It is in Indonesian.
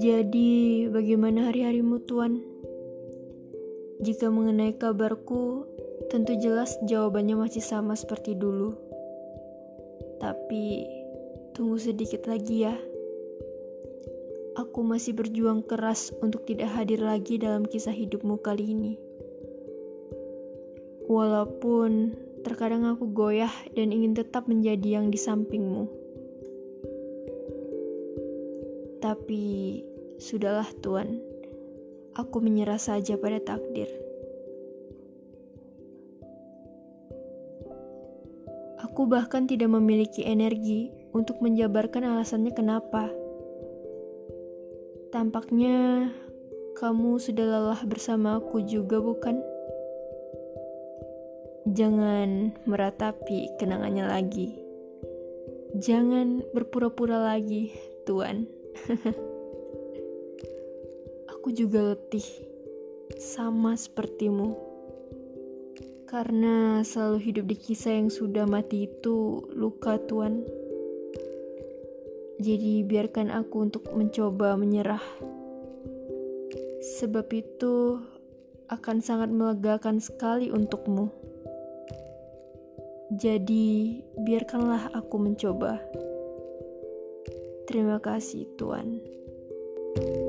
Jadi, bagaimana hari-harimu, Tuan? Jika mengenai kabarku, tentu jelas jawabannya masih sama seperti dulu. Tapi, tunggu sedikit lagi ya. Aku masih berjuang keras untuk tidak hadir lagi dalam kisah hidupmu kali ini. Walaupun terkadang aku goyah dan ingin tetap menjadi yang di sampingmu. Tapi Sudahlah Tuan, aku menyerah saja pada takdir. Aku bahkan tidak memiliki energi untuk menjabarkan alasannya kenapa. Tampaknya kamu sudah lelah bersama aku juga, bukan? Jangan meratapi kenangannya lagi. Jangan berpura-pura lagi, Tuan. Aku juga letih, sama sepertimu. Karena selalu hidup di kisah yang sudah mati itu luka Tuan. Jadi biarkan aku untuk mencoba menyerah. Sebab itu akan sangat melegakan sekali untukmu. Jadi, biarkanlah aku mencoba. Terima kasih, Tuhan. thank you